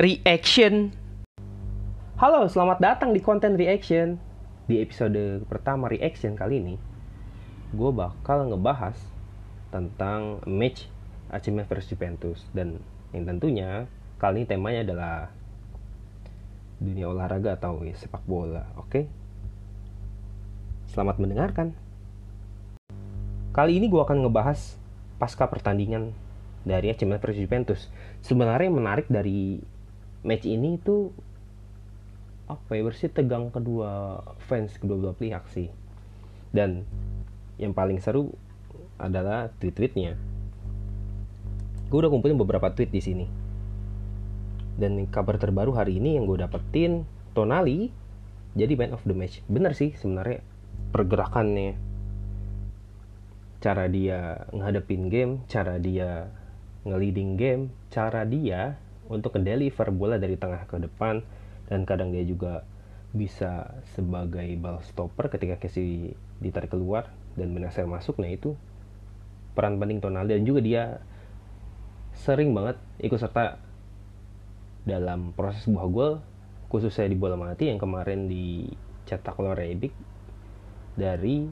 reaction. Halo, selamat datang di konten reaction. Di episode pertama reaction kali ini, gue bakal ngebahas tentang match AC Milan versus Juventus dan yang tentunya kali ini temanya adalah dunia olahraga atau ya, sepak bola. Oke, selamat mendengarkan. Kali ini gue akan ngebahas pasca pertandingan dari AC Milan versus Juventus. Sebenarnya yang menarik dari match ini itu apa ya bersih tegang kedua fans kedua belah pihak sih. Dan yang paling seru adalah tweet-tweetnya. Gue udah kumpulin beberapa tweet di sini. Dan kabar terbaru hari ini yang gue dapetin Tonali jadi man of the match. Bener sih sebenarnya pergerakannya, cara dia ngadepin game, cara dia nge-leading game, cara dia untuk deliver bola dari tengah ke depan. Dan kadang dia juga bisa sebagai ball stopper ketika Casey ditarik keluar dan Benacer masuk. Nah itu peran penting Tonali dan juga dia sering banget ikut serta dalam proses buah gol khususnya di bola mati yang kemarin dicetak oleh Rebic dari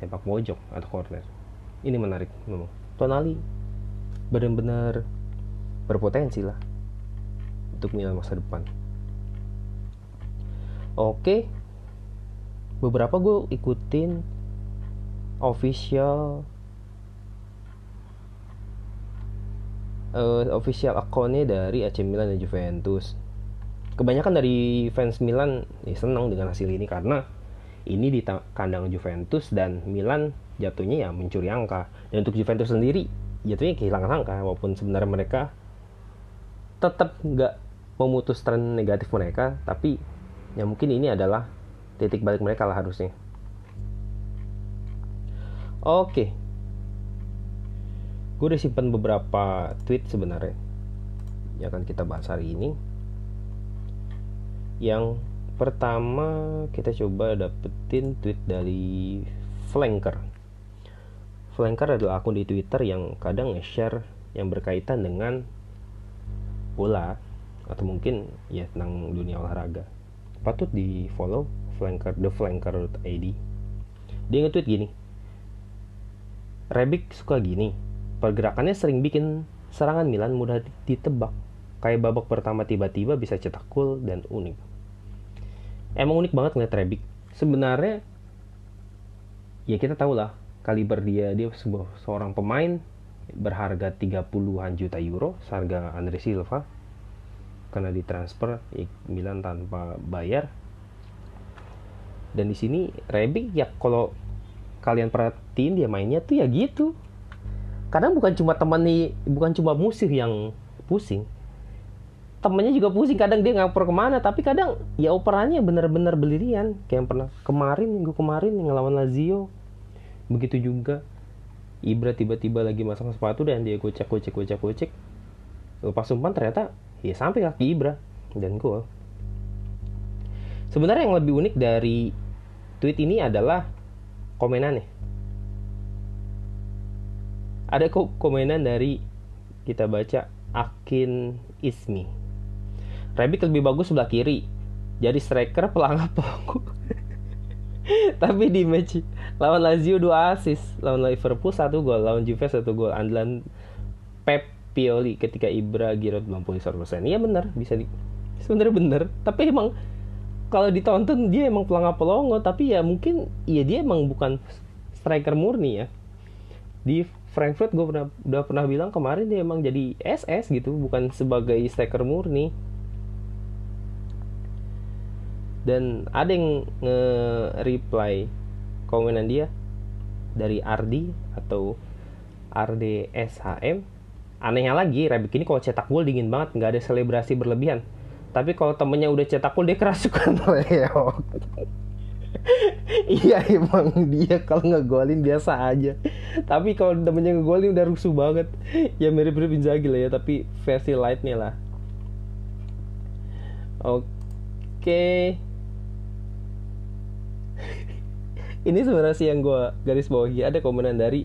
sepak pojok atau corner. Ini menarik memang. Tonali benar-benar berpotensi lah untuk Milan masa depan. Oke, beberapa gue ikutin official uh, official akunnya dari AC Milan dan Juventus. Kebanyakan dari fans Milan ya, senang dengan hasil ini karena ini di kandang Juventus dan Milan jatuhnya ya mencuri angka. Dan untuk Juventus sendiri jatuhnya kehilangan angka walaupun sebenarnya mereka tetap nggak memutus tren negatif mereka tapi ya mungkin ini adalah titik balik mereka lah harusnya. Oke. Gue udah simpan beberapa tweet sebenarnya yang akan kita bahas hari ini. Yang pertama kita coba dapetin tweet dari Flanker. Flanker adalah akun di Twitter yang kadang nge-share yang berkaitan dengan bola atau mungkin ya tentang dunia olahraga. Patut di follow flanker the flanker.id dia nge-tweet gini Rebic suka gini. Pergerakannya sering bikin serangan Milan mudah ditebak. Kayak babak pertama tiba-tiba bisa cetak gol dan unik. Emang unik banget ngeliat Rebic. Sebenarnya ya kita tahu lah kaliber dia dia sebuah seorang pemain berharga 30-an juta euro seharga Andre Silva karena ditransfer Milan tanpa bayar. Dan di sini Rebic ya kalau kalian perhatiin dia mainnya tuh ya gitu. Kadang bukan cuma teman nih bukan cuma musuh yang pusing. Temennya juga pusing kadang dia ngapur ke mana tapi kadang ya operannya bener-bener belirian kayak yang pernah kemarin minggu kemarin yang ngelawan Lazio. Begitu juga Ibra tiba-tiba lagi masang sepatu dan dia gocek gocek gocek gocek. Lepas umpan ternyata ya sampai kaki Ibra dan gol. Sebenarnya yang lebih unik dari tweet ini adalah komenannya. Ada kok komenan dari kita baca Akin Ismi. Rebic lebih bagus sebelah kiri. Jadi striker pelangap pelaku. Tapi di match lawan Lazio 2 assist, lawan Liverpool 1 gol, lawan Juve 1 gol. Andalan Pep Pioli ketika Ibra Giroud pulih 100% iya benar. Bisa di sebenarnya bener tapi emang kalau ditonton dia emang pelangap pelongo. Tapi ya mungkin ya dia emang bukan striker murni ya. Di Frankfurt gue pernah udah pernah bilang kemarin dia emang jadi SS gitu bukan sebagai striker murni. Dan ada yang nge-reply komenan dia dari Ardi atau RDSHM Anehnya lagi, Rebic ini kalau cetak gol dingin banget, nggak ada selebrasi berlebihan. Tapi kalau temennya udah cetak gol, dia kerasukan reok. iya emang dia kalau ngegolin biasa aja. Tapi kalau temennya ngegolin udah rusuh banget. Ya mirip-mirip Inzaghi lah ya, tapi versi lightnya lah. Oke. Ini sebenarnya sih yang gue garis bawahi ada komenan dari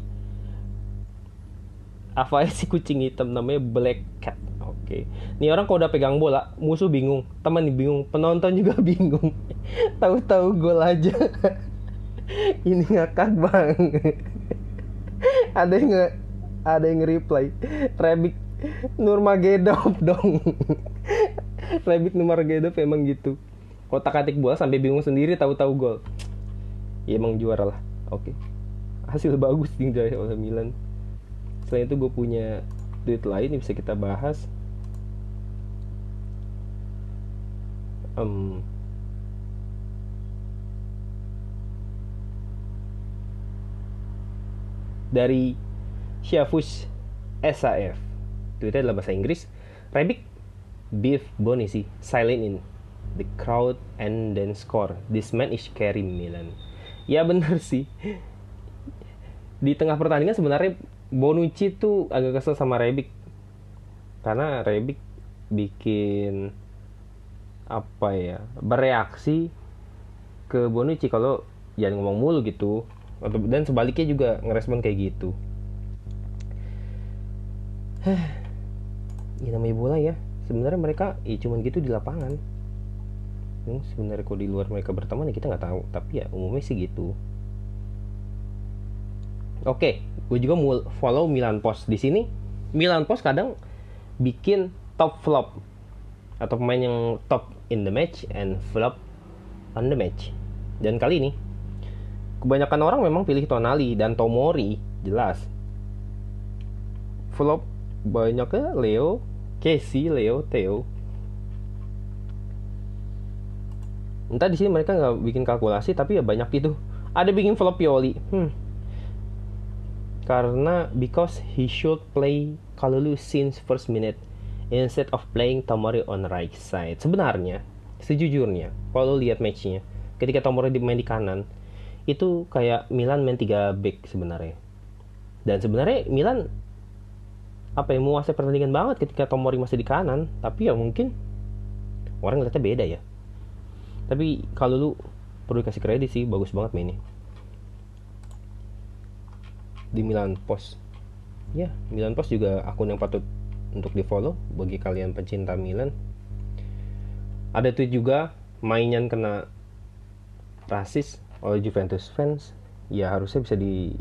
apa si kucing hitam namanya black cat oke Oke. Nih orang kalau udah pegang bola, musuh bingung, teman bingung, penonton juga bingung. Tahu-tahu gol aja. Ini ngakak bang. ada yang nge, ada yang reply. Rebik Nurmagedov dong. Rebik Nurmagedov emang gitu. Kotak atik bola sampai bingung sendiri tahu-tahu gol. Ya emang juara lah. Oke. Hasil bagus tinggal oleh Milan. Selain itu gue punya tweet lain yang bisa kita bahas. Um, dari Syafus SAF tweetnya adalah bahasa Inggris. Rebic Beef Bonisi silent in. The crowd and then score. This man is carry Milan ya benar sih. Di tengah pertandingan sebenarnya Bonucci tuh agak kesel sama Rebic. Karena Rebic bikin apa ya bereaksi ke Bonucci kalau jangan ngomong mulu gitu. Dan sebaliknya juga ngerespon kayak gitu. Ya namanya bola ya. Sebenarnya mereka ya cuman gitu di lapangan. Hmm, sebenarnya kalau di luar mereka berteman ya kita nggak tahu. Tapi ya umumnya sih gitu. Oke, gue juga mau follow Milan Post di sini. Milan Post kadang bikin top flop atau pemain yang top in the match and flop on the match. Dan kali ini kebanyakan orang memang pilih Tonali dan Tomori, jelas. Flop banyaknya Leo, Casey, Leo, Theo. Entah di sini mereka nggak bikin kalkulasi tapi ya banyak itu. Ada bikin flop Pioli. Hmm, karena because he should play Kalulu since first minute instead of playing Tomori on right side. Sebenarnya, sejujurnya, kalau lihat matchnya, ketika Tomori main di kanan, itu kayak Milan main 3 back sebenarnya. Dan sebenarnya Milan apa yang menguasai pertandingan banget ketika Tomori masih di kanan, tapi ya mungkin orang ngeliatnya beda ya. Tapi kalau lu perlu kasih kredit sih, bagus banget mainnya di Milan Post. Ya Milan Post juga akun yang patut untuk di follow bagi kalian pencinta Milan. Ada tweet juga mainan kena rasis oleh Juventus fans. Ya harusnya bisa di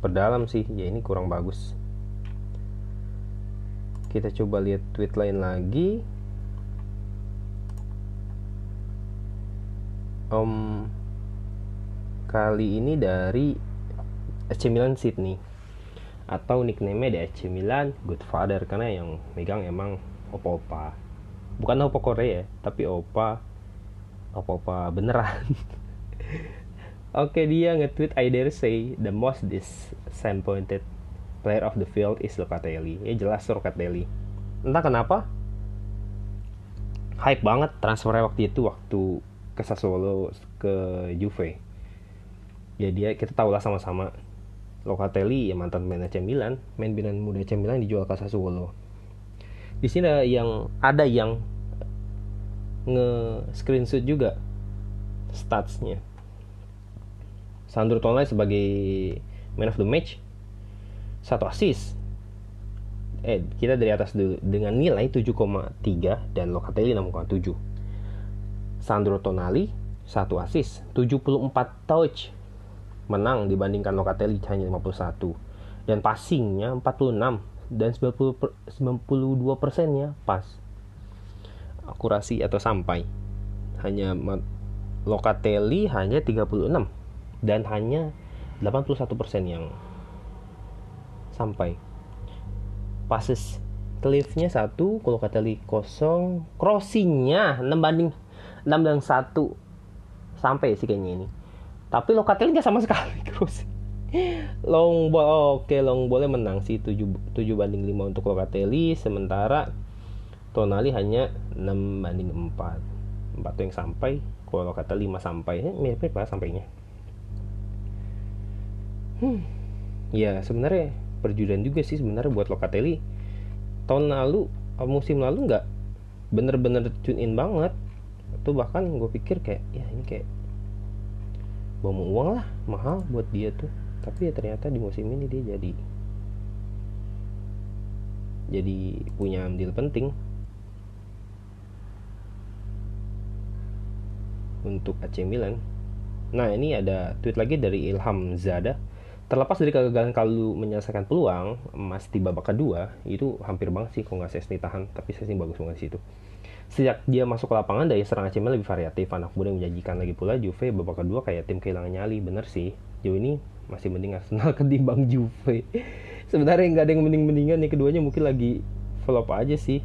perdalam sih. Ya ini kurang bagus. Kita coba lihat tweet lain lagi. Om kali ini dari AC Milan Sydney atau nickname di AC Milan Good Father karena yang megang emang opa-opa bukan opa Korea tapi opa opa-opa beneran Oke dia nge-tweet I dare say the most disappointed player of the field is Locatelli. Ya jelas Locatelli. Entah kenapa hype banget transfernya waktu itu waktu ke Sassuolo ke Juve. Ya dia kita tahu lah sama-sama Locatelli ya mantan main AC Milan, main binaan muda AC Milan dijual ke Sassuolo. Di sini ada yang ada yang nge screenshot juga statsnya. Sandro Tonali sebagai man of the match satu assist. Eh, kita dari atas dulu dengan nilai 7,3 dan Locatelli 6,7. Sandro Tonali satu assist, 74 touch menang dibandingkan Locatelli hanya 51 dan passingnya 46 dan 90 per, 92 persennya pas. Akurasi atau sampai? Hanya Locatelli hanya 36 dan hanya 81 persen yang sampai. Passes cliffnya satu Locatelli kosong. Crossingnya 6 banding 6 dan 1 sampai sih kayaknya ini tapi Locatelli nggak sama sekali terus long ball oke long boleh menang sih 7, 7 banding 5 untuk Locatelli sementara Tonali hanya 6 banding 4 4 tuh yang sampai kalau Locatelli 5 sampai eh, mirip-mirip lah sampainya. Hmm. ya sebenarnya perjudian juga sih sebenarnya buat Locatelli. Tahun lalu musim lalu nggak bener-bener tune in banget. Tuh bahkan gue pikir kayak ya ini kayak bawa uang lah mahal buat dia tuh tapi ya ternyata di musim ini dia jadi jadi punya andil penting untuk AC Milan. Nah ini ada tweet lagi dari Ilham Zada. Terlepas dari kegagalan kalau menyelesaikan peluang emas di babak kedua, itu hampir banget sih kalau nggak Sesni tahan, tapi Sesni bagus banget di situ. Sejak dia masuk ke lapangan, daya serang AC Milan lebih variatif, anak muda yang menjanjikan lagi pula Juve babak kedua kayak tim kehilangan nyali, bener sih. Jauh ini masih mending Arsenal ketimbang Juve. Sebenarnya nggak ada yang mending-mendingan nih keduanya mungkin lagi flop aja sih.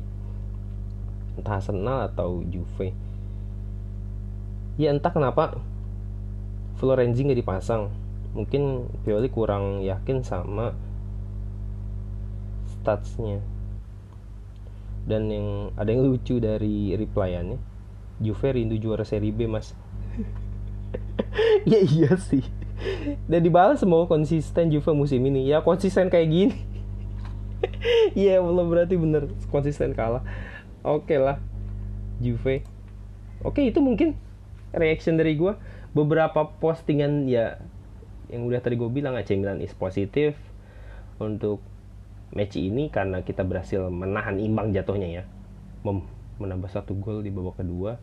Entah Arsenal atau Juve ya entah kenapa Florenzi nggak dipasang mungkin Pioli kurang yakin sama statsnya dan yang ada yang lucu dari replyannya. Juve rindu juara seri B mas. Ya iya sih. Dan dibalas semua konsisten Juve musim ini. Ya konsisten kayak gini. Iya belum berarti bener. Konsisten kalah. Oke lah Juve. Oke itu mungkin reaction dari gue beberapa postingan ya yang udah tadi gue bilang AC Milan is positif untuk match ini karena kita berhasil menahan imbang jatuhnya ya. Mem menambah satu gol di babak kedua.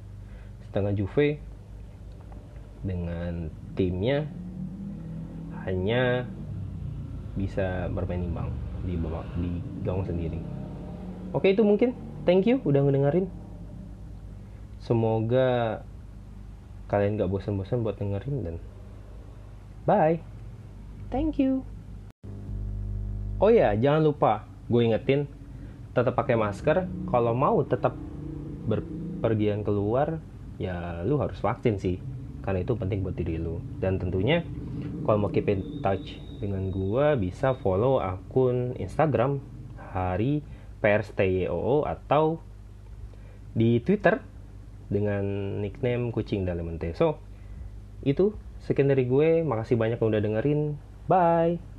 Setengah Juve dengan timnya hanya bisa bermain imbang di babak di gawang sendiri. Oke itu mungkin. Thank you udah ngedengerin. Semoga kalian gak bosan-bosan buat dengerin dan bye. Thank you oh ya jangan lupa gue ingetin tetap pakai masker kalau mau tetap berpergian keluar ya lu harus vaksin sih karena itu penting buat diri lu dan tentunya kalau mau keep in touch dengan gue bisa follow akun Instagram hari PRSTYOO atau di Twitter dengan nickname kucing dalam mente. So, itu sekian dari gue. Makasih banyak yang udah dengerin. Bye.